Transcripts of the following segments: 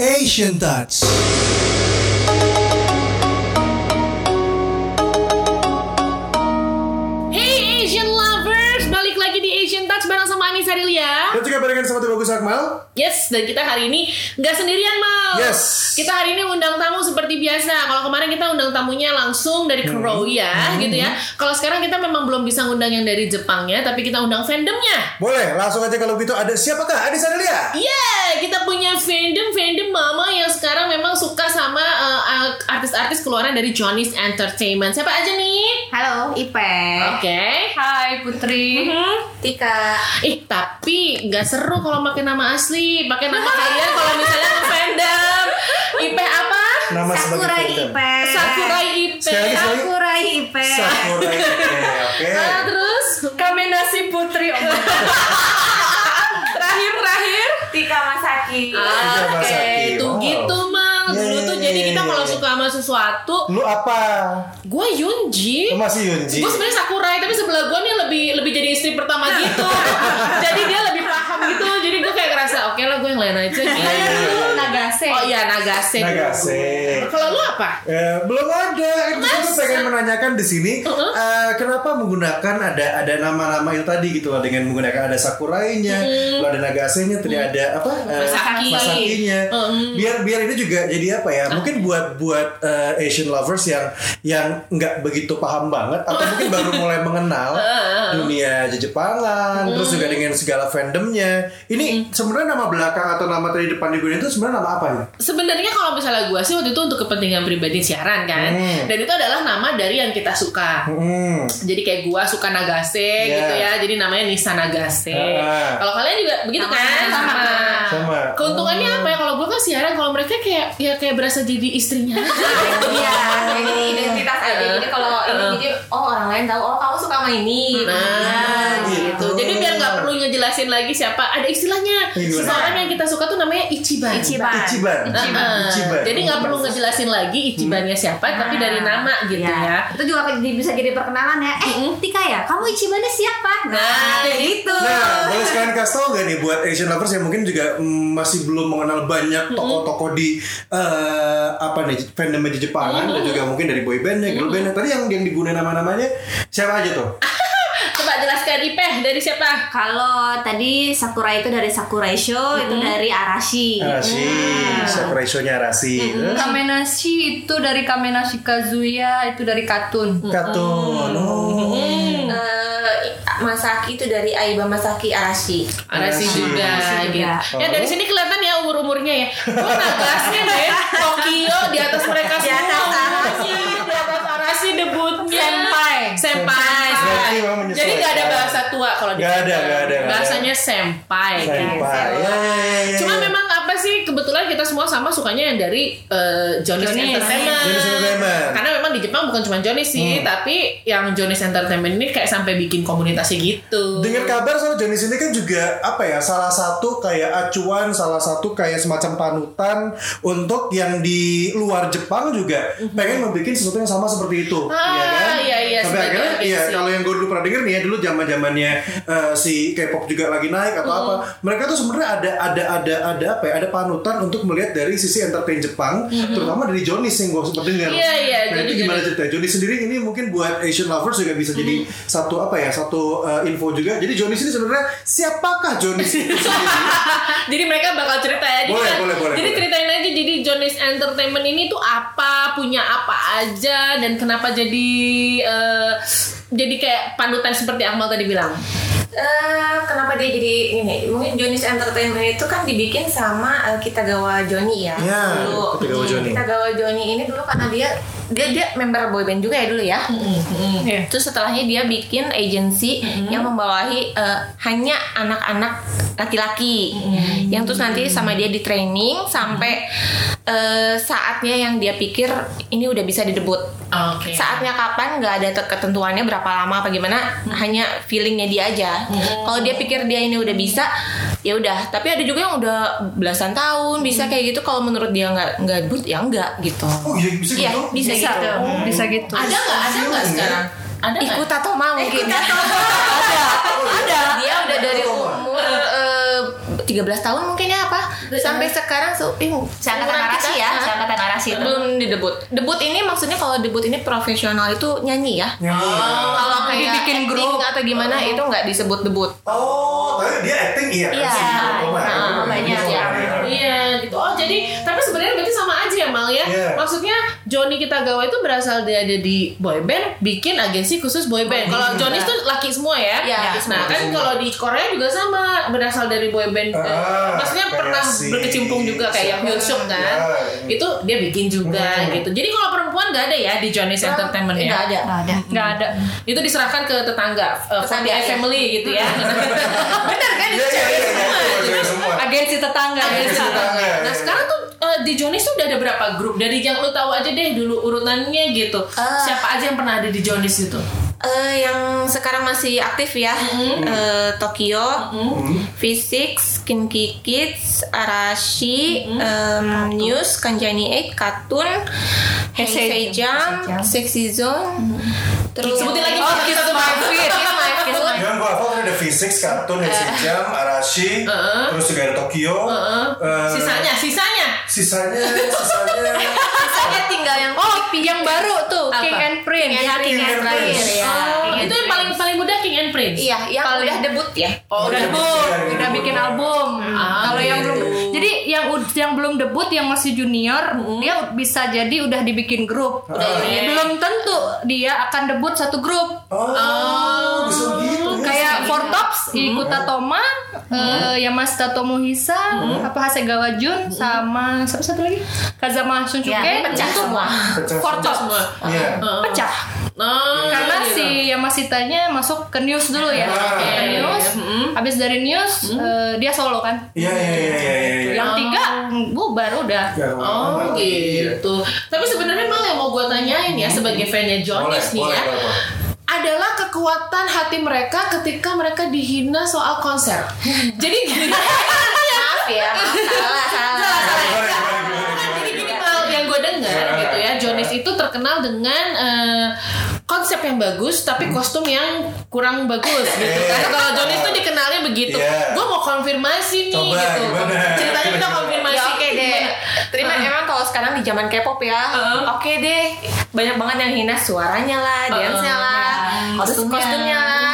Asian Touch. Barengan sama tim bagus Akmal. Yes, dan kita hari ini nggak sendirian mal. Yes. Kita hari ini undang tamu seperti biasa. Kalau kemarin kita undang tamunya langsung dari Hmm. Korea, gitu ya. Kalau sekarang kita memang belum bisa undang yang dari Jepangnya, tapi kita undang fandomnya. Boleh, langsung aja kalau begitu ada siapakah? Ada Sadelia. Iya, kita punya fandom fandom mama yang sekarang memang suka sama uh, artis-artis keluaran dari Johnny's Entertainment. Siapa aja nih? Halo, Ipe. Oke. Hai Putri. Tika. Ih, tapi nggak seru kalau pakai nama asli, pakai nama kalian kalau misalnya ke fandom. IP apa? Nama Sakurai. Ipe. Sakurai IP. Sekali lagi, sekali lagi. Sakurai Ipe. Oke. Ah, terus Kamenasi Putri. terakhir terakhir. Tika Masaki. Tika Oke, Masaki. itu Wow. gitu mal. Dulu tuh jadi kita kalau suka sama sesuatu, Lu apa? gue Yunji. Lu masih Yunji. Gue sebenarnya Sakurai tapi sebelah gue nih lebih lebih jadi istri pertama gitu. jadi dia lebih paham gitu. Jadi gue kayak lah gue yang lain aja gitu. Nagase. Oh iya Nagase. Nagase. Kalau lu apa? Eh, belum ada. Itu gue pengen menanyakan di sini Uh-uh. eh, kenapa menggunakan ada ada nama-nama itu tadi gitu loh dengan menggunakan ada sakurainya, lalu ada nagasenya, tadi ada apa? eh, Masaki. masakinya. Mm. Biar biar ini juga jadi apa ya? Mungkin buat buat eh, Asian lovers yang yang nggak begitu paham banget atau mungkin baru mulai mengenal dunia Jepangan, terus juga dengan segala fandomnya. Ini sebenarnya nama belakang atau nama tadi depan digunakan itu sebenarnya nama apa nih? Sebenarnya kalau misalnya gue sih waktu itu untuk kepentingan pribadi siaran kan, Hmm. dan itu adalah nama dari yang kita suka. Hmm. Jadi kayak gua suka Nagase Yeah. gitu ya, jadi namanya Nisa Nagase. Ah. Kalau kalian juga begitu Sama. kan? Sama. Sama. Keuntungannya apa ya? Kalau gua kan siaran, kalau mereka kayak ya kayak berasa jadi istrinya. Iya, jadi identitas aja. Jadi kalau ini Uh. jadi oh orang lain tahu oh kamu suka sama ini. Nah, gitu. gitu. Jadi biar nggak perlu ngejelasin lagi siapa. Ada istilahnya. Gimana? Yang kita suka tuh namanya Ichiban. Ichiban. Ichiban. Ah, Ichiban. Jadi nggak perlu ngejelasin lagi Ichibannya siapa, tapi dari nama gitu ya. Itu juga jadi- bisa jadi perkenalan ya. Eh, Tika ya, kamu Ichibannya siapa? Nah, kayak gitu. Nah, boleh sekalian kasih tau gak nih buat Asian lovers yang mungkin juga mm, masih belum mengenal banyak tokoh-tokoh di eh, apa nih fandomnya di Jepangan dan juga mungkin dari boy bandnya, girl bandnya. Tadi yang yang digunakan nama-namanya siapa aja tuh? Coba jelaskan Ipeh dari siapa? Kalau tadi Sakura itu dari Sakurai Show, itu dari Arashi. Arashi, Sakurai Show-nya Arashi. Terus Kamenashi itu dari Kamenashi Kazuya itu dari Katun. Katun. Oh. Eh, Masaki itu dari Aiba Masaki Arashi. Arashi Arashi. juga Arashi gitu. Ya dari sini kelihatan ya umur umurnya ya. Gue Nagasnya deh. Tokyo di atas mereka Di semua. atas Arashi, di atas Arashi debutnya. Senpai. Senpai. Menyesuaikan. Jadi gak ada bahasa tua kalau di Nggak ada, nggak ada. Bahasanya senpai. Senpai. Ya, ya, ya, ya. Cuma memang apa sih kebetulan kita semua sama sukanya yang dari eh, Johnny's Johnny's. Entertainment. Johnny's Entertainment. Karena memang di Jepang bukan cuma Johnny sih, tapi yang Johnny's Entertainment ini kayak sampai bikin komunitasnya gitu. Dengar kabar soal Johnny ini kan juga apa ya salah satu kayak acuan, salah satu kayak semacam panutan untuk yang di luar Jepang juga pengen membuat sesuatu yang sama seperti itu. Ah, iya kan? iya, iya, Sampai akhirnya, iya kalau yang gue dulu pernah denger nih ya dulu zaman zamannya si K-pop juga lagi naik atau Mhm. apa, mereka tuh sebenarnya ada ada ada ada apa ya, ada panutan untuk melihat dari sisi entertain Jepang, terutama dari Johnny yang gue sempat dengar. Mhm. Iya, iya, Nah jadi- itu gimana jadi- ceritanya? Johnny sendiri ini mungkin buat Asian lovers juga bisa jadi Mhm. satu apa ya satu uh, info juga. Jadi Johnny ini sebenarnya siapakah Johnny sendiri? jadi mereka bakal cerita ya. Jadi, Boleh, boleh, boleh, jadi boleh. ceritain aja jadi Johnny's Entertainment ini tuh apa, punya apa aja dan kenapa jadi eh, jadi kayak panutan seperti Akmal tadi bilang. Eh, kenapa dia jadi ini? Mungkin Johnny's Entertainment itu kan dibikin sama eh, kita gawa Johnny ya. Ya, dulu. Kitagawa Johnny. Kita gawa Johnny ini dulu karena dia dia dia member boyband juga ya dulu ya. Iya. Terus setelahnya dia bikin agency yang membawahi eh, hanya anak-anak laki-laki yang terus nanti sama dia di training sampai eh, saatnya yang dia pikir ini udah bisa didebut. Oke. Saatnya kapan nggak ada te- ketentuannya berapa lama apa gimana hanya feelingnya dia aja. Kalau dia pikir dia ini udah bisa ya udah. Tapi ada juga yang udah belasan tahun bisa kayak gitu. Kalau menurut dia nggak nggak debut ya enggak gitu. Oh iya bisa Iya gitu? bisa, Bisa, gitu. bisa gitu. Ada nggak? Ada nggak sekarang? Ada nggak? Ikut atau mau mungkin. ada. Ada. Dia udah dari eh, 13 13 tahun mungkin ya apa sampai sekarang so, eh, Seangkatan narasi kita, ya, seangkatan narasi itu. belum di debut debut ini maksudnya kalau debut ini profesional itu nyanyi ya Nyanyi. kalau kayak Dibikin acting grup. atau gimana itu nggak disebut debut Oh, tapi dia acting iya. Iya. Oh, Nah, banyak ya. Iya gitu. Oh jadi tapi ya ya. Iya. Maksudnya Johnny Kitagawa itu berasal dia ada di boy band, bikin agensi khusus boy band. Kalau Johnny itu laki semua ya. Iya, laki Nah semua. kan kalau di Korea juga sama berasal dari boy band. Eh, Ah, maksudnya pernah berkecimpung juga kayak yang Hyun Suk kan. Ya. Itu dia bikin juga Hmm. gitu. Jadi kalau perempuan nggak ada ya di Johnny's Entertainment ya. nggak ada Nggak ada. Nggak ada. Itu diserahkan ke tetangga, uh, Tetangga, family, ya. family gitu ya. Benar kan itu Iya, iya, cewek iya, semua. iya. Agensi tetangga. Agensi tetangga. Nah sekarang tuh eh, di Johnny's tuh udah ada berapa grup? Dari yang lu tahu aja deh dulu urutannya gitu. Ah. Siapa aja yang pernah ada di Johnny's itu? Eh, yang sekarang masih aktif ya Eh, Tokyo V6 Kinky Kids Arashi em, News Kanjani 8 Katun Heisei Jam Sexy Zone terus Sebutin lagi oh satu Kiss satu. My Fit My Fit Yang gue hafal ada V6, Cartoon, Heisei Jam, Arashi, terus juga ada Tokyo. eh, Sisanya, sisanya. Sisanya, sisanya. Saya tinggal yang Oh, yang baru tuh Apa? King and Prince. King and King and Prince terakhir Prince. ya Oh, King itu and yang paling paling muda King and Prince. iya yang Paling- udah debut ya Oh, udah udah debut, debut. udah bikin album. Ah, Kalau yang gitu. belum, jadi yang yang belum debut, yang masih junior, dia bisa jadi udah dibikin grup. iya. Belum tentu dia akan debut satu grup. Oh, bisa gitu. ya. Kayak Four Tops, Ikuta Toma, eh, Yamashita Tomohisa, apa Hasegawa Jun, sama siapa satu lagi? Kazama Shunsuke. Ya, pecah semua. Pecah semua. semua. Iya. Pecah. Oh, Karena gitu. si Yamashitanya masuk ke news dulu ya. Ah, Ke iya, news, habis dari news eh, dia solo kan. Iya, iya, iya, iya, iya. Yang tiga bubar udah. Ya, Oh gitu. Tapi sebenarnya malah yang mau gue tanyain ya sebagai fannya Johnny's nih boleh, ya. boleh, boleh. adalah kekuatan hati mereka ketika mereka dihina soal konser. Jadi gini, maaf ya maaf salah salah Gimana, gimana, gimana, gimana, jadi gini gimana? Mal, yang gue dengar gitu ya, Johnny's itu terkenal dengan eh, konsep yang bagus tapi kostum yang kurang bagus gitu. Iya. Karena kalau Johnny's tuh dikenalnya begitu. Iya. Gue mau konfirmasi nih Coba, gitu. gimana? Ceritanya kita konfirmasi ya oke kayak deh terima emang kalau sekarang di zaman K-pop ya oke deh banyak banget yang hina suaranya lah dance-nya lah terus Kostumnya. kostumnya lah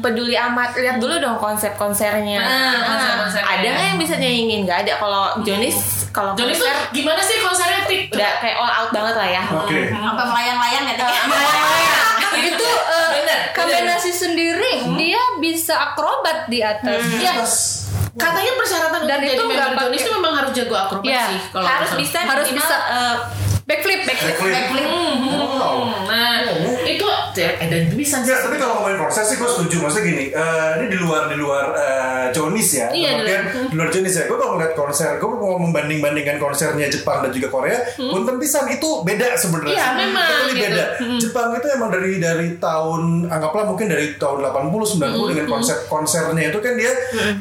peduli amat lihat dulu dong konsep konsernya Nah, konsep-konsepnya. ada nggak yang bisa nyanyiin nggak ada kalau Jonis kalau Johnny's tuh konser gimana sih konsernya Tik? udah kayak all out banget lah ya Oke. Sampai melayang-layang ya. Tik? itu eh, Bener, kombinasi sendiri dia bisa akrobat di atas. Iya. Katanya persyaratan Dan untuk itu jadi nggak member itu memang harus jago akrobasi Iya, kalau harus bisa Harus bisa. eh, Backflip, backflip. Backflip. Wow. Nah, itu eh dan itu bisa Ya, tapi kalau ngomongin konser sih gue setuju. Maksudnya gini, eh, ini di luar di luar eh, Jonis ya. Iya, Kemudian di luar Jonis ya. Gue kalau ngeliat konser, gue mau membanding-bandingkan konsernya Jepang dan juga Korea. Punten pisan itu beda sebenarnya. Iya, memang, Totally gitu. beda. Jepang itu emang dari dari tahun anggaplah mungkin dari tahun 80 90 dengan konsep konsernya itu kan dia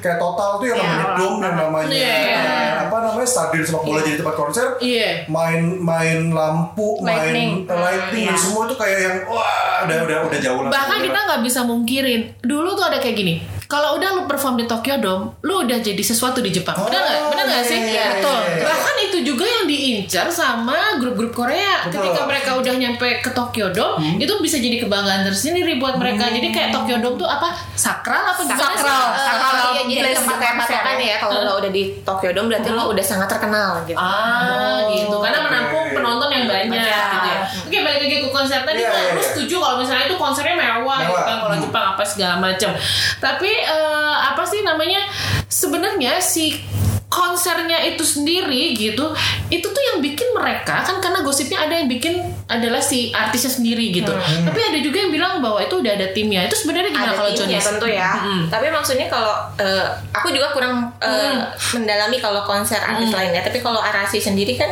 kayak total tuh yang namanya dome yang namanya Iya. eh, apa namanya stadion sepak bola jadi tempat konser. Iya. Main main lampu, Lightning. main lighting dan semua tuh kayak yang wah udah udah udah jauh lah. Bahkan kita nggak bisa mungkirin. Dulu tuh ada kayak gini. Kalau udah lu perform di Tokyo Dome, lu udah jadi sesuatu di Jepang. Benar nggak? Oh, Benar nggak iya, sih? iya, iya, Betul. iya. Bahkan itu juga yang diincar sama grup-grup Korea. Betul. Ketika mereka udah nyampe ke Tokyo Dome, itu bisa jadi kebanggaan tersendiri buat mereka. Jadi kayak Tokyo Dome tuh apa? Sakral apa gimana sih? Sakral. Sakral. iya jadi tempat patokan ya kalau lo udah di Tokyo Dome berarti lo udah sangat terkenal gitu Ah, gitu. Karena menampung. Penonton yang banyak Banyak. gitu ya. Oke, balik lagi ke konser tadi Iya, iya, lu iya. setuju kalau misalnya itu konsernya mewah, gitu Mewah. kan kalau Hmm. Jepang apa segala macam. Tapi eh, apa sih namanya? Sebenarnya si konsernya itu sendiri gitu itu tuh yang bikin mereka kan karena gosipnya ada yang bikin adalah si artisnya sendiri gitu tapi ada juga yang bilang bahwa itu udah ada timnya itu sebenarnya gimana ada kalau timnya Johnny tentu ya tapi maksudnya kalau eh, aku juga kurang eh, mendalami kalau konser artis lainnya tapi kalau Arasi sendiri kan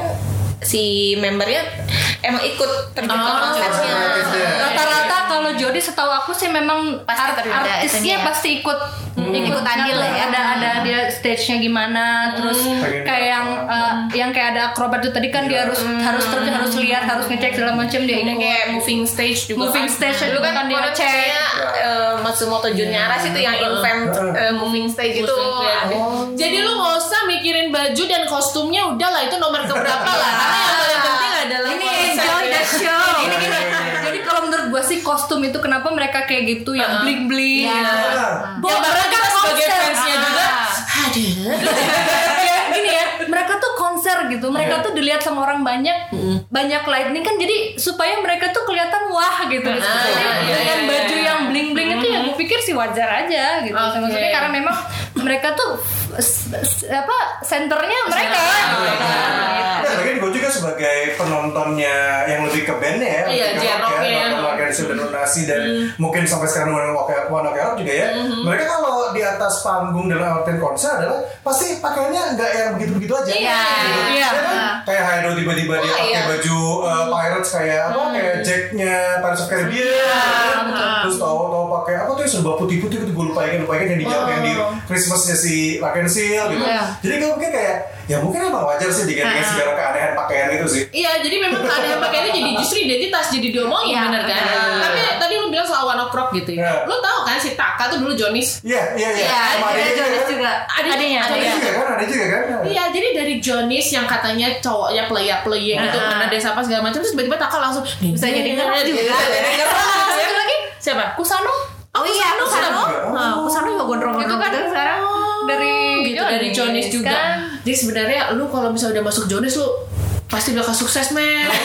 si membernya emang ikut terjun ke Oh. konsernya Artisnya. Rata-rata kalau Jody setahu aku sih memang Pasti art- artisnya ya. pasti ikut ikut andil lah ya. ada ada dia stage-nya gimana terus Pengen kayak yang uh, yang kayak ada akrobat itu tadi kan dia harus harus terus harus lihat harus ngecek segala macam dia Ini kayak moving stage juga Moving kan. stage dulu kan kan dia cek. Matsumoto Junyaras itu yang invent eh, moving stage itu. Jadi lu nggak usah mikirin baju dan kostumnya udah lah itu nomor keberapa lah. Karena yang paling penting adalah ini enjoy ya. the show. Ini sih kostum itu kenapa mereka kayak gitu yang bling bling Nah, Yang bahkan kita sebagai konser. fansnya juga. Ya gini ya mereka tuh konser gitu. Mereka tuh dilihat sama orang banyak banyak lightning kan. Jadi supaya mereka tuh kelihatan wah gitu. Jadi iya, dengan iya, baju iya. yang bling bling itu ya gue pikir sih wajar aja gitu. Oke. maksudnya karena memang mereka tuh apa senternya mereka. Gitu. Kan. Ya, lagi gue juga sebagai penontonnya yang lebih ke bandnya ya, Iya, lebih ke J-rock rock ya. ya, nonton Organisasi dan Lunasi dan mungkin sampai sekarang One Ok Rock juga ya. Mereka kalau di atas panggung dalam artian konser adalah pasti pakaiannya nggak yang begitu-begitu aja. Iya. Gitu. Iya. Ya kan? Kayak Haido tiba-tiba dia pakai iya. baju uh, Pirates kayak apa? Kayak Jacknya Pirates of Caribbean. Terus tahu tahu pakai apa tuh yang serba putih-putih gitu gue lupa ingat lupa ingat yang di yang di Christmasnya si Lakensil gitu. Iya. Jadi gue mungkin kayak ya mungkin emang wajar sih dengan segala keanehan pakaian itu sih. Iya, jadi memang keadaan pakaiannya jadi justru identitas, jadi diomongin Iya, bener kan. Tapi tadi lu bilang soal One Ok Rock gitu Iya. ya. Lu tahu kan si Taka tuh dulu Jonis Iya, iya, iya. Iya, Sama ada kan? juga. Adanya, Ada Iya. juga kan, ada juga kan. Iya, jadi dari Jonis yang katanya cowoknya playa playa gitu, mana desa apa segala macam, terus tiba-tiba Taka langsung bisa jadi ngerti. Lagi siapa? Kusano Oh iya, Kusano. juga. Nah, Kusano juga gondrong itu kan sekarang dari gitu dari Jonis juga. kan. Jadi sebenarnya lu kalau misalnya udah masuk Jonis lu pasti bakal sukses men.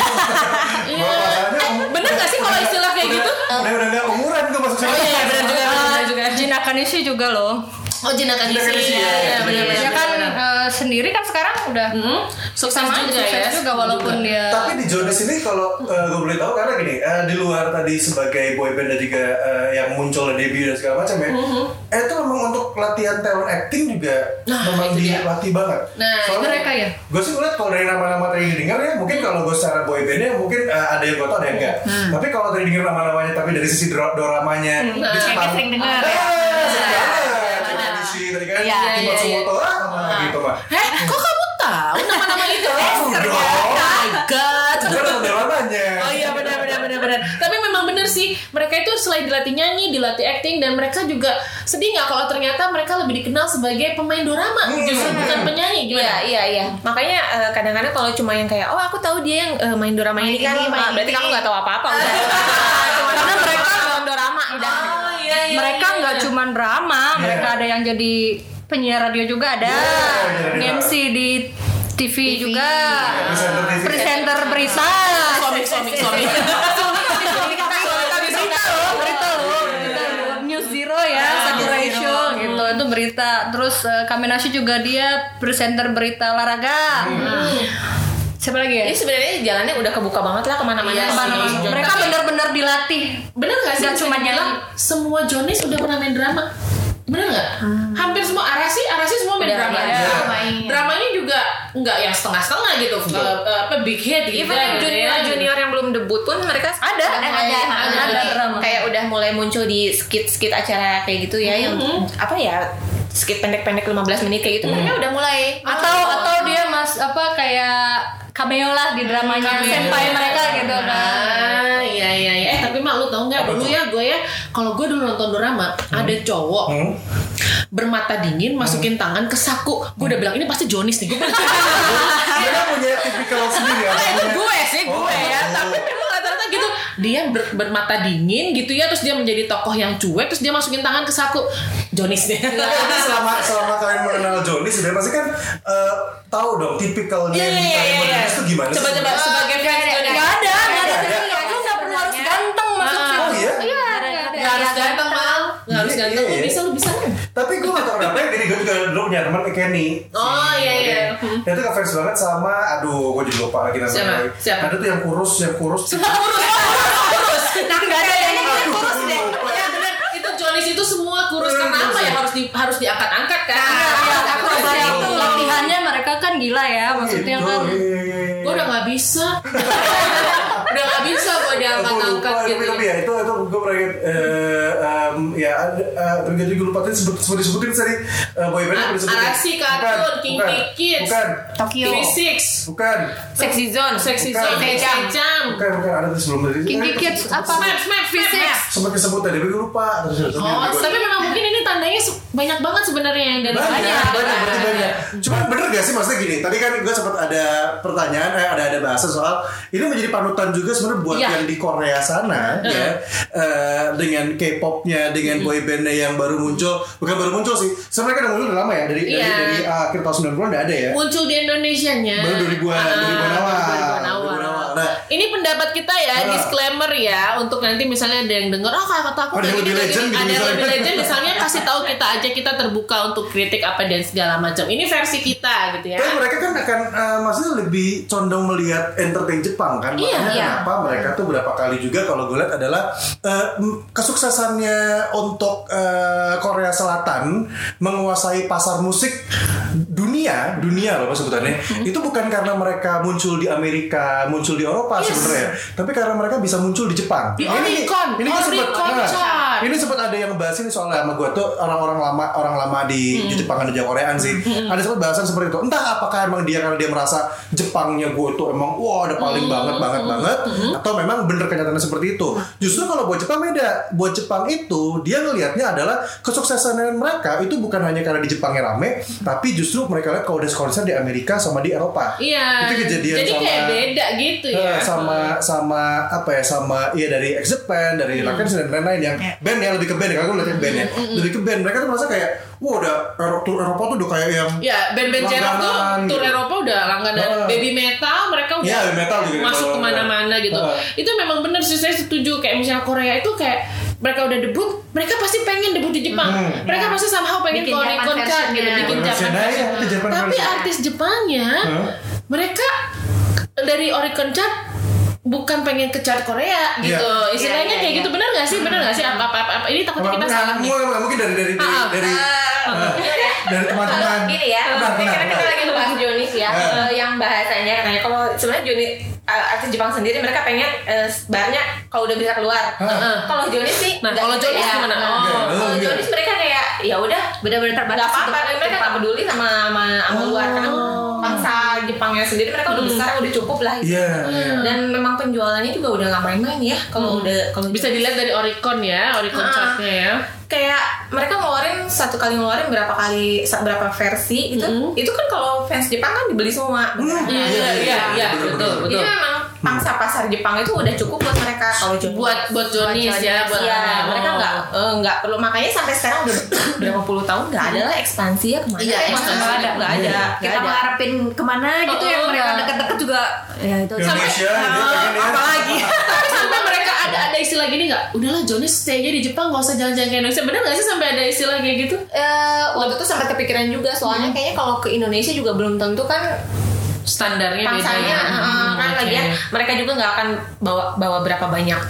Iya. Masalahnya Eh, bener gak sih kalau istilah kayak gitu? Udah udah nggak umuran tuh masuk sana. Oh iya benar juga benar juga. Jin Akanishi juga loh Oh Jinakan isi isi, ya, ya. ya benar benar. dia kan eh, sendiri kan sekarang udah Hmm, sukses sama juga sukses ya. juga walaupun dia Tapi di Jonas ini kalau uh, gue boleh tahu karena gini, uh, di luar tadi sebagai boyband dan juga uh, yang muncul dan debut dan segala macam ya, eh, itu memang untuk latihan talent acting juga Nah, memang dilatih banget. Nah, mereka ya? Gue sih ngeliat kalau dari nama-nama tadi didengar ya, mungkin kalau gue secara boybandnya mungkin uh, ada yang gue tau ada yang enggak. Tapi kalau tadi denger nama-namanya, tapi dari sisi doramanya, di Nah, Jepang, kayak sering dengar, Ah, ya. Tadi kan, Iya, Kim iya, Matsumoto, ah, nah, gitu mah. Heh, kok kamu tahu nama-nama itu? Dong. Oh my god. Namanya. Oh iya benar benar benar benar. Tapi memang benar sih mereka itu selain dilatih nyanyi, dilatih acting dan mereka juga sedih nggak kalau ternyata mereka lebih dikenal sebagai pemain dorama Hmm. justru bukan penyanyi Iya gimana? iya iya. Makanya eh, kadang-kadang kalau cuma yang kayak oh aku tahu dia yang eh, main drama ini kan, ini, main ah, berarti ini. kamu nggak tahu apa-apa udah. karena mereka Nonton drama udah. Iya iya. mereka iya, nggak iya. cuma drama mereka ada yang jadi penyiar radio juga ada. Iya, MC di TV, juga. Presenter TV. presenter berita. Suami suami suami. ya gitu. Itu berita. Terus eh, Kamenashi juga dia presenter berita olahraga siapa lagi ya Jadi sebenarnya jalannya udah kebuka banget lah ke mana-mana. Iya, Ke mana-mana. sih. mereka benar-benar dilatih Bener gak sih? Nggak bisa cuma nyanyi. semua Jonis udah pernah main drama. Bener nggak? Hampir semua Arasi, Arasi semua main Udah, drama. iya. Iya. main. Dramanya juga nggak yang setengah-setengah gitu. Eh, apa big hit gitu. Even ya, yang gitu junior ya. junior yang belum debut pun mereka Ada, ada, ada, ada, ada drama. kayak udah mulai muncul di skit skit acara kayak gitu ya yang apa ya skit pendek-pendek 15 menit kayak gitu mereka udah mulai atau atau dia mas apa kayak cameo lah di dramanya Cameo. senpai mereka gitu kan Ah, iya iya iya. Eh tapi mak lu tau nggak dulu ya gue ya kalau gue dulu nonton drama ada cowok Hmm. bermata dingin masukin tangan ke saku. Gue udah bilang ini pasti Jonis nih. Gue punya tipikal sendiri ya. "Ah, itu punya- gue sih gue Oh, ya. oh. Tapi. Dia ber- bermata dingin gitu ya. Terus dia menjadi tokoh yang cuek. Terus dia masukin tangan ke saku. Jonis deh. Tapi selama selama kalian mengenal Johnny sudah pasti kan eh, tahu dong tipikalnya Iya yang iya kalian iya. iya. Johnny itu gimana sih? Coba coba sebagai fans Jonis. nggak ada nggak ada Nggak lu nggak perlu harus ganteng masuk situ Oh iya? iya nggak. Gak harus ganteng mal. Gak harus Iya, ganteng. Tapi gue gak tau kenapa ya, jadi gue juga dulu punya teman kayak Kenny. Oh, iya, iya. Dia tuh ngefans banget sama, aduh gue jadi lupa lagi namanya. Siapa? Siapa? Ada tuh yang kurus, yang kurus. Kurus. nah nggak ada yang kurus. deh. Ya itu Jonis itu semua kurus. Karena apa kurus. ya? Harus di harus diangkat-angkat kan. Iya, aku Terus rasa ya, itu. latihannya mereka kan gila ya maksudnya Gitu, kan. iya, iya, iya. Gue udah gak bisa. udah gak bisa gue diangkat angkat gitu tapi ya itu itu gue pernah ingat eh, ya ada uh, tapi gue lupa tadi sebut sebut disebutin tadi uh, boyband A- apa disebutin Arashi, Cartoon, King Kids. bukan Tokyo. V6 bukan Sexy Zone. Sexy. Zone. Secam bukan bukan ada tuh sebelum Kinky Eh, Kids apa? Smash Smash V6 sempat disebut tadi tapi gue lupa terus terus- terus- Oh, terus- tapi memang mungkin ini tandanya banyak banget sebenarnya yang dari banyak, banyak, banyak. Cuman bener gak sih maksudnya gini? Tadi kan gue sempat ada pertanyaan, eh, ada ada bahasa soal ini menjadi panutan juga sebenarnya buat Iya. yang di Korea sana ya, eh, dengan K-popnya, dengan boybandnya yang baru muncul, bukan baru muncul sih, sebenarnya kan udah muncul lama ya dari dari, Iya. dari uh, akhir tahun 90-an udah ada ya. muncul di Indonesia-nya. Baru 2000-an, Ah, 2000-an awal. 2000-an awal. 2000-an awal. Nah. ini pendapat kita ya, Ah. disclaimer ya, untuk nanti misalnya ada yang denger, oh kata aku Ada yang kayak lebih legend gitu gini." ada yang misalnya. lebih legend, misalnya kasih tahu kita aja kita terbuka untuk kritik apa dan segala macam. Ini versi kita gitu ya. Tapi mereka kan akan uh, maksudnya lebih condong melihat entertain Jepang kan. Iya, Makanya iya. Kenapa mereka tuh berapa kali juga kalau gue lihat adalah uh, kesuksesannya untuk uh, Korea Selatan menguasai pasar musik dunia, dunia loh sebutannya. Itu bukan karena mereka muncul di Amerika, muncul di Eropa Yes. sebenarnya, tapi karena mereka bisa muncul di Jepang. Di Oricon, ini gue sempat Oricon nah, chart. ini sempat ada yang bahas ini soalnya sama gue tuh orang-orang lama orang lama di, Hmm. Jepang dan Koreaan sih. Ada sempat bahasan seperti itu. Entah apakah emang dia karena dia merasa Jepangnya gue tuh emang wah ada paling Hmm. banget banget banget atau memang bener kenyataannya seperti itu. Justru kalau buat Jepang beda. Buat Jepang itu dia ngelihatnya adalah kesuksesan mereka itu bukan hanya karena di Jepangnya rame, tapi justru mereka lihat kalau udah konser di Amerika sama di Eropa. Iya. Itu kejadian Jadi sama kayak beda gitu ya. Eh, sama sama apa ya sama iya dari X Japan dari Hmm. Rakens dan lain-lain yang band ya lebih ke band ya kalau gue band ya lebih ke band mereka tuh merasa kayak wah udah Eropa tour Eropa tuh udah kayak yang Ya, band-band J-rock tuh gitu. Eropa udah langganan Heeh. baby metal mereka udah Iya, baby metal juga masuk gitu. ke mana-mana gitu. Heeh. Itu memang benar sih saya setuju kayak misalnya Korea itu kayak mereka udah debut, mereka pasti pengen debut di Jepang. Hmm. Mereka pasti somehow pengen Bikin Oricon Chart version-nya. gitu, bikin Japan aja, version. Japan Tapi version. artis Jepangnya Huh? mereka dari Oricon Chart bukan pengen ke chart Korea gitu. Iya. Istilahnya Iya, kayak iya, gitu benar nggak sih? Benar nggak sih? Apa apa apa, apa. ini takutnya kita salah nih. mungkin dari dari dari Ah, dari, eh, dari teman-teman Gini ya, Benar, benar, karena kita benar. lagi ngebahas Jonis ya, Eh. eh, yang bahasanya katanya kalau sebenarnya Jonis eh, artis Jepang sendiri mereka pengen eh, banyak kalau udah bisa keluar. Heeh. Kalau Jonis sih, Nah, kalau gitu Jonis ya. gimana? Nah, Oh. Enggak, kalau enggak. Jonis mereka kayak ya udah Benar-benar terbatas apa-apa untuk mereka nggak peduli sama sama, sama luar karena bangsa Jepangnya sendiri mereka udah besar udah cukup lah gitu. Iya, iya. dan memang penjualannya juga udah nggak main-main ya kalau udah kalau Bisa dilihat dari Oricon ya, Oricon Ah. chartnya ya. kayak mereka ngeluarin satu kali ngeluarin berapa kali berapa versi gitu itu kan kalau fans Jepang kan dibeli semua Hmm, Iya, iya, iya, iya, betul, betul, betul. jadi betul. memang pangsa pasar Jepang itu udah cukup buat mereka kalau. Buat buat Jonis ya, buat Iya, oh. mereka nggak eh, nggak perlu makanya sampai sekarang udah berapa puluh tahun nggak ada lah ekspansi ya ke mana Iya, ekspansi nggak ada nggak ada nggak kita ada. mengharapin ke mana gitu Oh, yang oh, mereka enggak. deket-deket juga ya itu Indonesia gitu pengen ya. apalagi Tapi sampai mereka ada ada istilah gini nggak? Udahlah Jonis stay aja di Jepang, nggak usah jalan-jalan ke Indonesia. Bener nggak sih sampai ada istilah kayak gitu? Eh, waktu itu sempat kepikiran juga soalnya kayaknya kalau ke Indonesia juga belum tentu kan Standarnya beda pangsanya ya. eh, Hmm, kan oke. lagian mereka juga nggak akan bawa bawa berapa banyak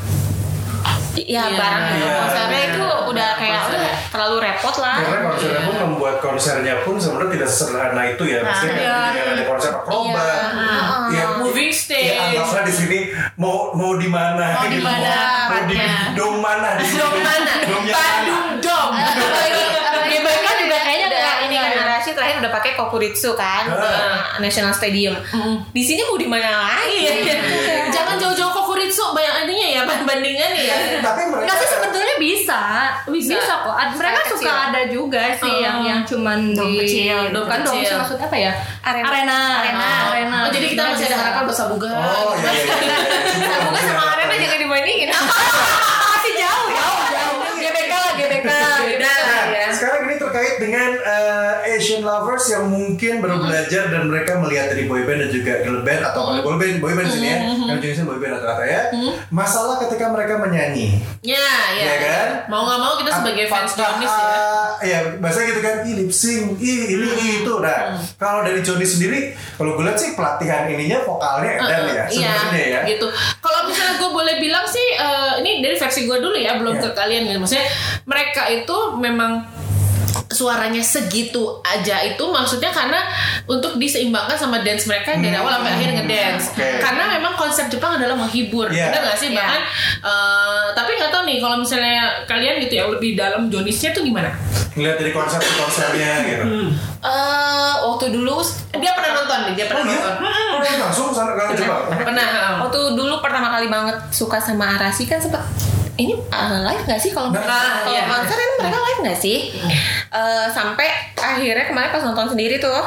ya Iya, barang iya. konsernya itu udah kayak Konser. udah terlalu repot lah Karena konsernya pun membuat konsernya pun sebenarnya tidak sesederhana itu ya. Maksudnya Iya. kayak dengan ada konser akrobat. Iya. Ya, Moving Ya, stage. anggaplah di sini mau mau di mana? Mau di gitu. mana Mau di dom mana? Dom mana? Bandung Dom. terakhir udah pakai Kokuritsu kan uh, National Stadium di sini mau di mana lagi Iya, iya. Jangan jauh-jauh Kokuritsu bayangannya ya bandingannya ya. Tapi mereka Enggak sih sebetulnya bisa. Bisa. Bisa, kok. Ad- mereka Skala suka kecil. ada juga sih Oh. yang yang cuman Dom di kecil, dom bukan dom kecil. sih maksudnya apa ya? Arena. Arena. Arena. Arena. Oh, jadi kita masih ada Bisa. harapan buat Sabuga. Oh iya iya. iya. Sabuga sama. Arena jangan dibandingin Masih jauh, jauh, jauh. GBK lah GBK beda lah Nah, ya sekarang ini terkait dengan eh, Asian lovers yang mungkin baru belajar dan mereka melihat dari boyband dan juga girl band atau kalau boyband boyband di sini ya, yang jenisnya boyband rata-rata ya. Masalah ketika mereka menyanyi. Ya, ya. Iya kan? Mau nggak mau kita sebagai fans Jonis ya. ya bahasa gitu kan, lip sync, ih ini itu. Nah, kalau dari Joni sendiri, kalau gue lihat sih pelatihan ininya vokalnya edan ya, Iya, sebenarnya ya. gitu. Kalau misalnya gue boleh bilang sih, eh, ini dari versi gue dulu ya, belum Iya. ke kalian gitu. Maksudnya mereka itu memang suaranya segitu aja itu maksudnya karena untuk diseimbangkan sama dance mereka dari awal sampai akhir ngedance oke. karena memang konsep Jepang adalah menghibur Iya. benar gak sih Iya. bahkan eh, tapi nggak tahu nih kalau misalnya kalian gitu yang lebih dalam Jonisnya tuh gimana Ngeliat dari konsep konsernya gitu. Eh, waktu dulu dia pernah nonton nih dia Oh pernah iya? nonton Oh, dia langsung sana ke Jepang. pernah waktu dulu pertama kali banget suka sama Arasi kan sempet ini uh, live gak sih kalau Nah, kalau iya. konser ini mereka live gak sih? Eh, sampai akhirnya kemarin pas nonton sendiri tuh.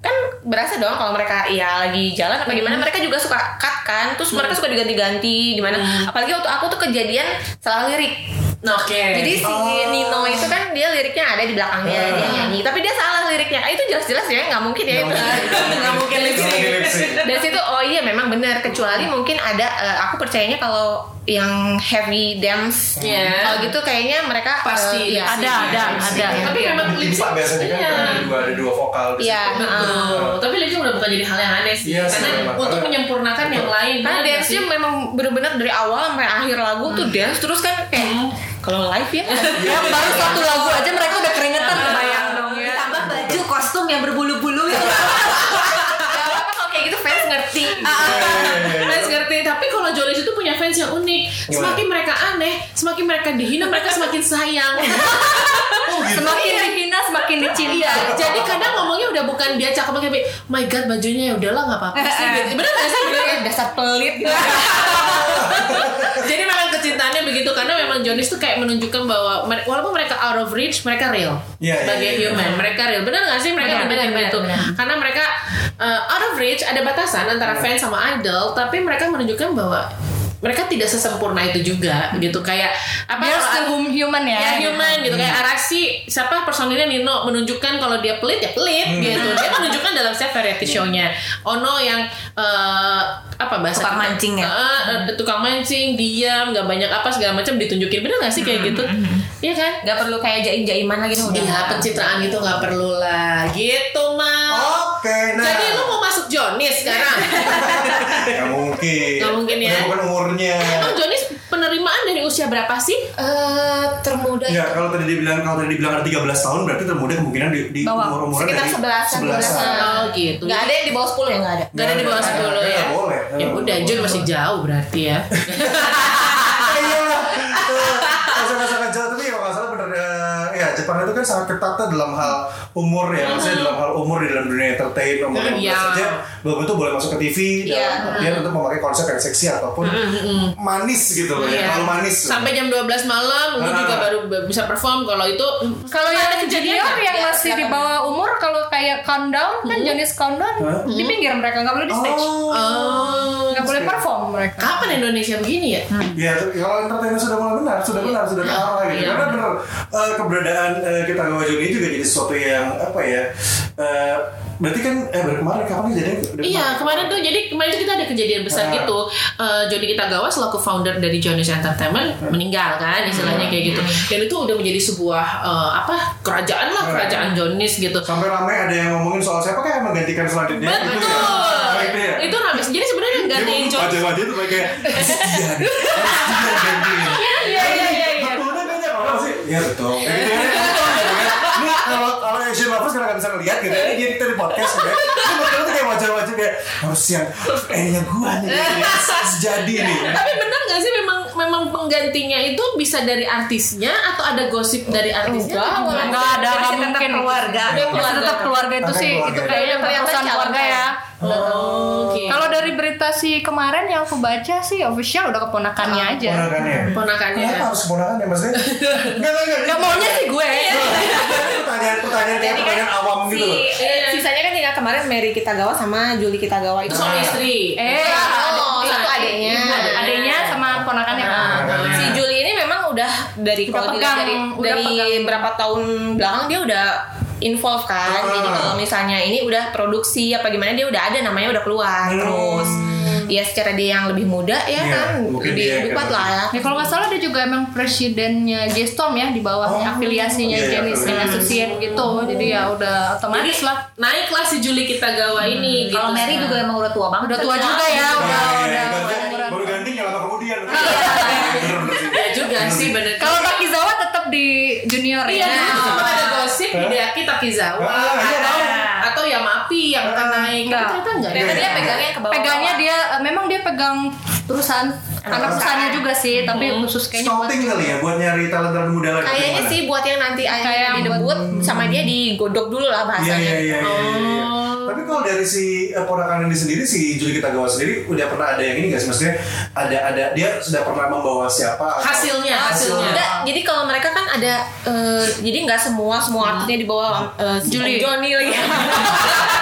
Kan berasa dong kalau mereka ya lagi jalan apa gimana mereka juga suka cut kan terus mereka suka diganti-ganti gimana. Apalagi waktu aku tuh kejadian salah lirik. Oke. Jadi si Nino itu kan dia liriknya ada di belakangnya dia nyanyi. Tapi dia salah liriknya Ah, itu jelas-jelas ya nggak mungkin ya itu nggak mungkin lip sync. Nggak mungkin lip sync. dan situ oh iya memang benar kecuali mungkin ada eh, aku percayanya kalau yang heavy dance Iya. kalau gitu kayaknya mereka Pasti eh, iya. ada, ada, ada. tapi memang lip Diva sync biasanya kan iya. ada dua ada dua vokal. di Iya, situ. Betul. Tapi lip sync udah bukan jadi hal yang aneh sih. Iya Karena untuk menyempurnakan yang lain. karena dance-nya sih? memang bener-bener dari awal sampai akhir lagu tuh dance terus kan kayak kalau live ya Ya baru satu lagu aja mereka udah keringetan kebayang yang berbulu-bulu itu. Gak apa-apa kalau kayak gitu fans ngerti Iya, iya, iya. Fans ngerti, tapi kalau Jonas itu punya fans yang unik. Semakin mereka aneh, semakin mereka dihina, mereka semakin sayang. Oh gitu. Semakin dihina semakin dicinta. Iya, jadi kadang ngomongnya udah bukan dia cakep tapi my god bajunya ya udahlah nggak apa-apa sih. Gitu. Bener gak sih? Bener kan? dasar pelit gitu Jadi memang kecintaannya begitu Jonas tuh kayak menunjukkan bahwa walaupun mereka out of reach, mereka real. Iya, iya, sebagai iya, human. Mereka real. Benar nggak sih mereka Benar, benar, itu? benar, Karena mereka uh, out of reach ada batasan antara fans sama idol, tapi mereka menunjukkan bahwa mereka tidak sesempurna itu juga gitu. Kayak apa Dia kalau- still hum- human ya. ya human gitu. Kayak Arashi siapa personilnya Nino menunjukkan kalau dia pelit ya pelit gitu. Dia menunjukkan dalam setiap variety show-nya. Ono yang eh, apa bahasa Tukang mancing ya? Eh, eh, tukang mancing diam nggak banyak apa segala macam ditunjukin bener nggak sih kayak gitu iya kan Gak perlu kayak jaim-jaiman lagi udah Iya pencitraan gitu nggak perlu lah gitu mah Oke, nah. jadi lu mau masuk Jonis sekarang Nggak mungkin. Nggak mungkin ya. Bukan umurnya. emang penerimaan dari usia berapa sih? Eh, termuda. Enggak, kalau tadi dibilang kalau tadi dibilang ada 13 tahun berarti termuda kemungkinan di, di Bawah. umur-umuran sekitar dari 11 11-an. oh gitu. Gak ada yang di bawah 10 ya? Gak ada. Gak ada di bawah 10 ya. Ya udah Jun masih jauh berarti ya Iya. Masa-masa kecil tapi kalau nggak salah bener eh, ya Jepang itu kan sangat ketat dalam hal umur ya, maksudnya dalam hal umur di dalam dunia entertain umur Hmm, umur iya. saja belum tentu boleh masuk ke TV Iya. dalam artian untuk memakai konsep yang seksi ataupun manis gitu loh ya, Iya. kalau manis. Sampai jam 12 malam lu Ah. juga baru bisa perform kalau itu Kalau yang ada kejadian junior yang Ya, masih di bawah umur kalau kayak countdown kan Jonis countdown Hah? di pinggir mereka nggak boleh di stage. Oh. Oh, Nggak boleh perform mereka. kapan Indonesia begini ya? Ya, kalau entertainment sudah mulai benar, sudah benar, sudah ke arah gitu. Iya. Karena benar eh, eh, kita Gawa Juni juga jadi sesuatu yang apa ya? eh, berarti kan eh baru kemarin kapan jadi? Iya kemarin tuh jadi kemarin tuh kita ada kejadian besar Ah. gitu uh, Joni Kitagawa selaku founder dari Johnny's Entertainment meninggal kan istilahnya kayak gitu dan itu udah menjadi sebuah uh, apa kerajaan lah Ah. kerajaan Johnny's gitu Sampai ramai ada yang ngomongin soal siapa yang menggantikan selanjutnya. betul Itu ya? Oh, itu ya? itu ramai jadi sebenarnya yang gantiin Johnny Wajah-wajah itu kayak Sekian Sekian gantiin iya iya iya iya Udah banyak orang sih Iya betul Kayak gitu ya. Ini kalau kalau Asian Lovers karena nggak bisa ngeliat gitu Ini dia kita di podcast gitu ya tuh kayak wajah-wajah kayak Harus yang Eh yang gua nih kayak Sejadi nih. Tapi nggak sih memang memang penggantinya itu bisa dari artisnya atau ada gosip dari artisnya Enggak, atau gimana? Nggak ada, nggak tetap mungkin. keluarga. Keluarga. tetap keluarga itu sih, keluarga. itu kayaknya perusahaan keluarga ya. Oh, oke. Kalau dari berita si kemarin yang aku baca sih official udah keponakannya aja. Ponakannya ponakannya Kenapa harus ponakan ya maksudnya? Enggak, enggak, enggak Gak maunya sih gue Pertanyaan, pertanyaan kayak kan pertanyaan awam si, gitu loh eh, sisanya kan tinggal kemarin Mary Kitagawa sama Julie Kitagawa itu itu suami Ah. istri Eh, Oh, Iya. satu adiknya. Iya. Ponakannya. Ah. Si Julie ini memang udah dari Udah kalau pegang, dari udah dari pegang. berapa tahun belakang dia udah involve kan. Ah. Jadi kalau misalnya ini udah produksi apa gimana dia udah ada namanya udah keluar Hmm. terus. Ya secara dia yang lebih muda ya Iya, kan lebih kan. kuat lah ya. Ya kalau nggak salah dia juga emang presidennya Gestom ya di bawahnya Oh, afiliasinya iya, iya, Janis iya. Associate gitu. Jadi ya udah otomatis lah. naiklah si Julie Kitagawa ini Kalau gitu. Mary juga emang udah tua banget. Udah tua juga ya, Nah, udah iya, udah. ibaratnya udah- ya juga sih bener kalau Takizawa tetap di junior ya, Iya, ada gosip Hideaki Takizawa atau atau ya maaf Yamapi yang akan naik Enggak. ternyata enggak Ternyata dia Iya. pegangnya ke bawah. Pegangnya dia eh, memang dia pegang perusahaan anak perusahaannya juga sih, tapi khusus kayaknya buat Scouting kali ya buat nyari talent-talent muda lagi. Kayaknya sih buat yang nanti yang didebut sama dia digodok dulu lah Iya bahasanya. iya iya. iya, iya. Oh. Tapi kalau dari si eh, ponakan ini sendiri si Juli Kitagawa sendiri udah pernah ada yang ini nggak sih maksudnya ada ada dia sudah pernah membawa siapa? atau- hasilnya hasilnya Enggak, jadi kalau mereka kan ada eh, jadi nggak semua semua artisnya di bawah eh, si Julie. Johnny lagi.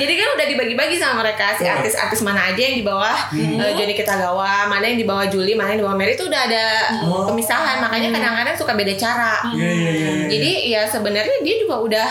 Jadi kan udah dibagi-bagi sama mereka si artis-artis mana aja yang di bawah eh, Johnny Kitagawa, mana yang di bawah Julie, mana yang di bawah Mary itu udah ada pemisahan. Makanya kadang-kadang suka beda cara. Iya iya iya. iya. Jadi ya sebenarnya dia juga udah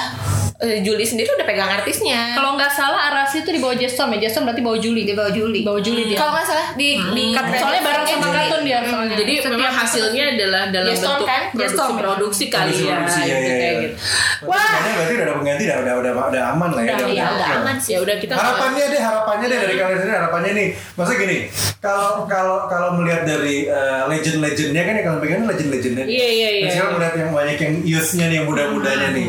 eh, Julie sendiri udah pegang artisnya. Kalau nggak salah Arasi itu di bawah Jason ya. Jason berarti bawah Juli. Di bawah Juli. Bawah Juli dia. Kalau nggak salah di di Soalnya bareng sama kartun dia soalnya. jadi memang hasilnya adalah dalam Geston bentuk kan? produksi Geston. produksi kali ya Produksi, iya, gitu iya, kayak iya. gitu Wah, berarti udah ada pengganti, udah udah udah, udah aman lah ya. Udah, ya, udah aman sih. ya udah kita harapannya deh harapannya deh dari kalian sendiri harapannya nih masa gini kalau kalau kalau melihat dari eh, legend-legendnya kan yang kalian pegang legend-legendnya Iya, iya, iya. Sekarang melihat yang banyak yang youthnya nih yang muda-mudanya nih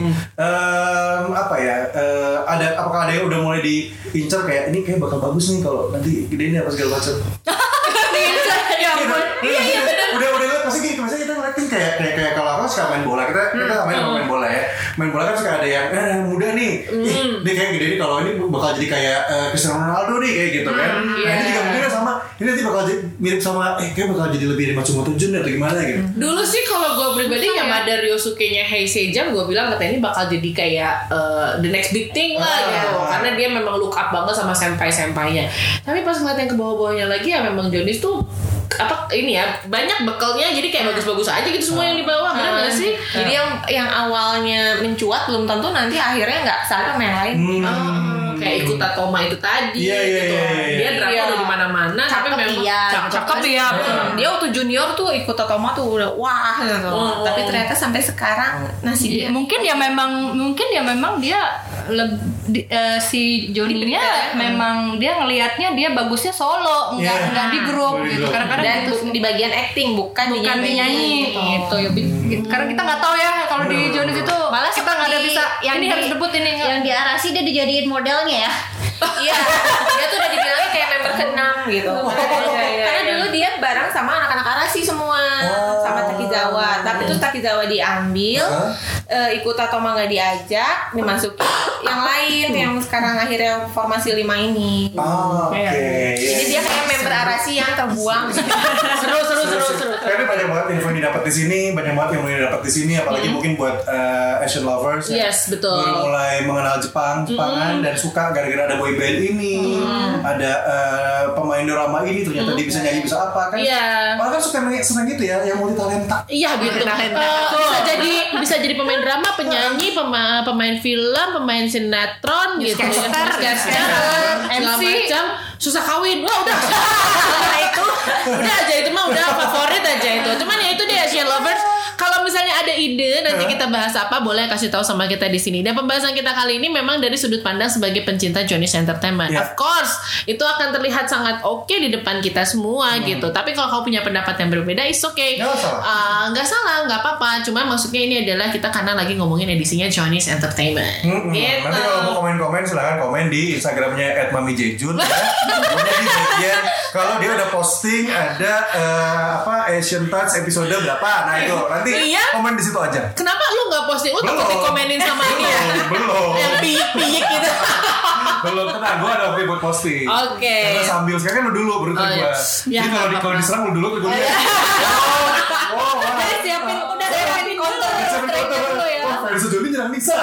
Em, apa ya eh, ada apakah ada yang udah mulai diincar kayak ini kayak bakal bagus nih kalau nanti gede ini apa segala macam ya ampun. Iya iya Udah udah pasti gini pasti kita ngeliatin kayak kayak kayak kalau aku suka main bola kita kita main main bola ya. Main bola kan suka ada yang eh muda nih. Ih, dia kayak gede nih kalau ini bakal jadi kayak eh, Cristiano Ronaldo nih kayak gitu kan. Nah ini juga mungkin sama ini nanti bakal jadi mirip sama eh kayak bakal jadi lebih dari Matsumoto Jun atau gimana gitu. Dulu sih kalau gue pribadi yang ada Ryosuke-nya Hei Seijan gue bilang katanya ini bakal jadi kayak uh, the next big thing lah Ah. gitu. Karena dia memang look up banget sama senpai-sempainya. Tapi pas ngeliat yang ke bawah-bawahnya lagi ya memang Jonis tuh apa ini ya banyak bekalnya jadi kayak bagus-bagus aja gitu semua yang di bawah benar nggak sih Jadi yang yang awalnya mencuat belum tentu nanti akhirnya nggak sama sama yang lain. Oh, kayak ikut Tatoma itu tadi Iya, iya, gitu. iya, iya. Dia drama Iya. udah di mana-mana tapi Cakep memang iya, Cakep iya. Dia waktu junior tuh ikut Totoma tuh udah wah gitu. Oh. Tapi ternyata sampai sekarang nasib dia. mungkin ya memang mungkin ya memang dia leb- di- eh, si Joninya memang dia ngelihatnya dia bagusnya solo nggak Iya. nggak di grup Di gitu. Dan gitu bu- di bagian acting bukan, bukan di dinyanyi gitu. ya Bi- karena kita nggak tahu ya kalau di Jonis itu Malah kita nggak ada bisa yang ini di- harus debut ini Yang di Arasi dia dijadiin modelnya ya. Iya, dia tuh udah dibilangnya kayak member keenam gitu. iya, iya, Karena iya. dulu dia bareng sama anak-anak Arasi semua, Oh. sama Takizawa. Tapi terus Takizawa diambil, Hah? eh, ikut Tatoma nggak diajak, dimasukin yang lain yang sekarang akhirnya formasi lima ini. ah oke iya. Jadi dia kayak member Arasi yang terbuang. seru seru seru seru Karena banyak banget info yang didapat di sini, banyak banget yang mulai didapat di sini, apalagi mungkin buat eh, Asian lovers ya. Yes, betul. Baru mulai mengenal Jepang, Jepangan dan suka gara-gara ada boy band ini, ada eh, pemain drama ini ternyata dia bisa nyanyi bisa apa kan? Iya. Orang kan suka nanya senang gitu ya, yang multi talenta. Iya gitu. Eh, bisa jadi bisa jadi pemain drama, penyanyi, pema- pemain film, pemain sinetron gitu. Newscaster. MC. macam. Susah kawin. Wah udah. Itu udah aja itu mah udah favorit aja itu. Cuman ya itu dia Asian lovers. Kalau misalnya ada ide nanti kita bahas apa boleh kasih tahu sama kita di sini. Dan pembahasan kita kali ini memang dari sudut pandang sebagai pencinta Johnny's Entertainment. Ya. Of course, itu akan terlihat sangat oke di depan kita semua gitu. Tapi kalau kau punya pendapat yang berbeda, is okay. Nggak. Ah, nggak salah, nggak apa-apa. Cuma maksudnya ini adalah kita karena lagi ngomongin edisinya Johnny's Entertainment. Mm-mm. Gitu. Nanti kalau mau komen-komen silahkan komen di Instagramnya @mamijejun ya. Di bagian kalau dia udah posting ada eh, apa Asian Touch episode berapa. Nah itu nanti Iya. komen di situ aja. Kenapa lu nggak posting? Lu takut dikomenin sama ini ya? Belum. Yang piyik-piyik gitu. Belum tenang, gue ada update buat posting. Oke. Karena sambil sekarang kan lu dulu baru Oh, gue. iya. Jadi Ya, kalau di kalau diserang lu dulu tuh gue lihat. Oh, oh, wah. siapin udah siapin counter Siapin dulu ya Oh, Sejoli nyerang Nisa.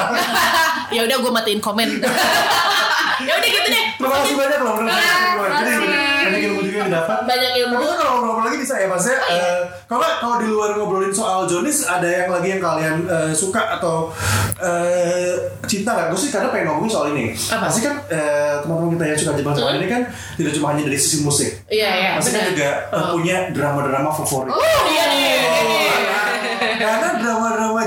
ya udah gue matiin komen. ya udah gitu deh. Terima kasih banyak loh ilmu juga yang didapat. Banyak ilmu. Tapi kalau ngobrol lagi bisa ya Mas ya. Eh, Kalau kalau di luar ngobrolin soal Jonis ada yang lagi yang kalian eh, suka atau eh, cinta nggak? Gue sih karena pengen ngomongin soal ini. Apa? Pasti kan eh, teman-teman kita yang suka Jepang Jepang ini kan tidak cuma hanya dari sisi musik. Iya iya. Pasti kan juga eh, punya drama-drama favorit. Oh iya nih. Karena drama-drama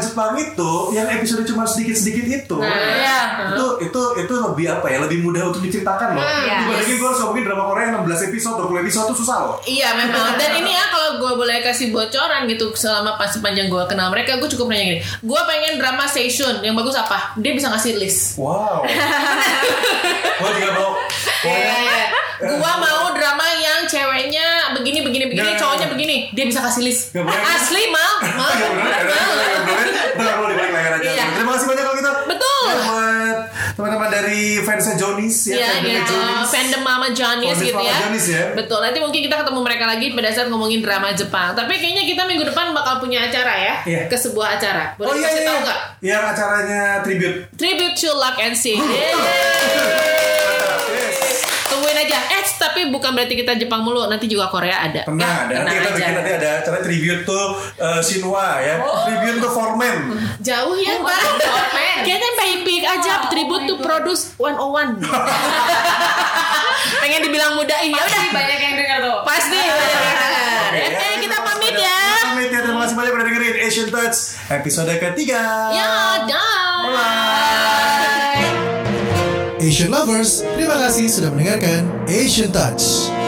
Jepang itu yang episode cuma sedikit-sedikit itu. Iya. itu itu itu lebih apa ya? Lebih mudah untuk diceritakan loh. Iya. dibandingin gue harus ngomongin drama Korea yang 16 episode 20 episode tuh susah loh. Iya memang. Dan ini ya kalau gue boleh kasih bocoran gitu Selama pas sepanjang gue kenal mereka Gue cukup nanya gini. Gue pengen drama station Yang bagus apa? Dia bisa ngasih list. Wow. Gue juga mau. Pokoknya Gue mau drama yang ceweknya begini begini begini Nggak. Cowoknya begini. Dia bisa kasih list. Boleh. Asli mal. Mal Ya bener, ya bener, ya bener. Ntar kalau dibalik layar aja. Iya. Terima kasih banyak kalau gitu. Betul. Ya, buat teman-teman dari fansnya Jonis ya, Iya fandomnya gitu Jonis. Fandom Mama Fandom gitu Mama ya. Johnny's ya. Betul Nanti mungkin kita ketemu mereka lagi Pada saat ngomongin drama Jepang Tapi kayaknya kita minggu depan bakal punya acara ya Iya. Ke sebuah acara Boleh Oh iya, kasih iya. tahu nggak? Yang acaranya tribute. Tribute to Luck and Sing. Tungguin aja. Eh, tapi bukan berarti kita Jepang mulu. Nanti juga Korea ada. Tenang, Ya, ada. Nanti kita bikin nanti ada acara tribute tuh uh, Shinwa ya. Tribute to Foreman. Jauh ya, Pak. Kayaknya baik-baik aja. Tribute to Produce 101. Pengen dibilang muda ya udah. banyak yang dengar tuh. Pasti. Oke, Oke, ya, kita terima kasih pamit ya. Kita Pamit ya. Terima kasih banyak udah dengerin Asian Touch episode ketiga. Ya, dah. Bye. Asian Lovers, terima kasih sudah mendengarkan Asian Touch.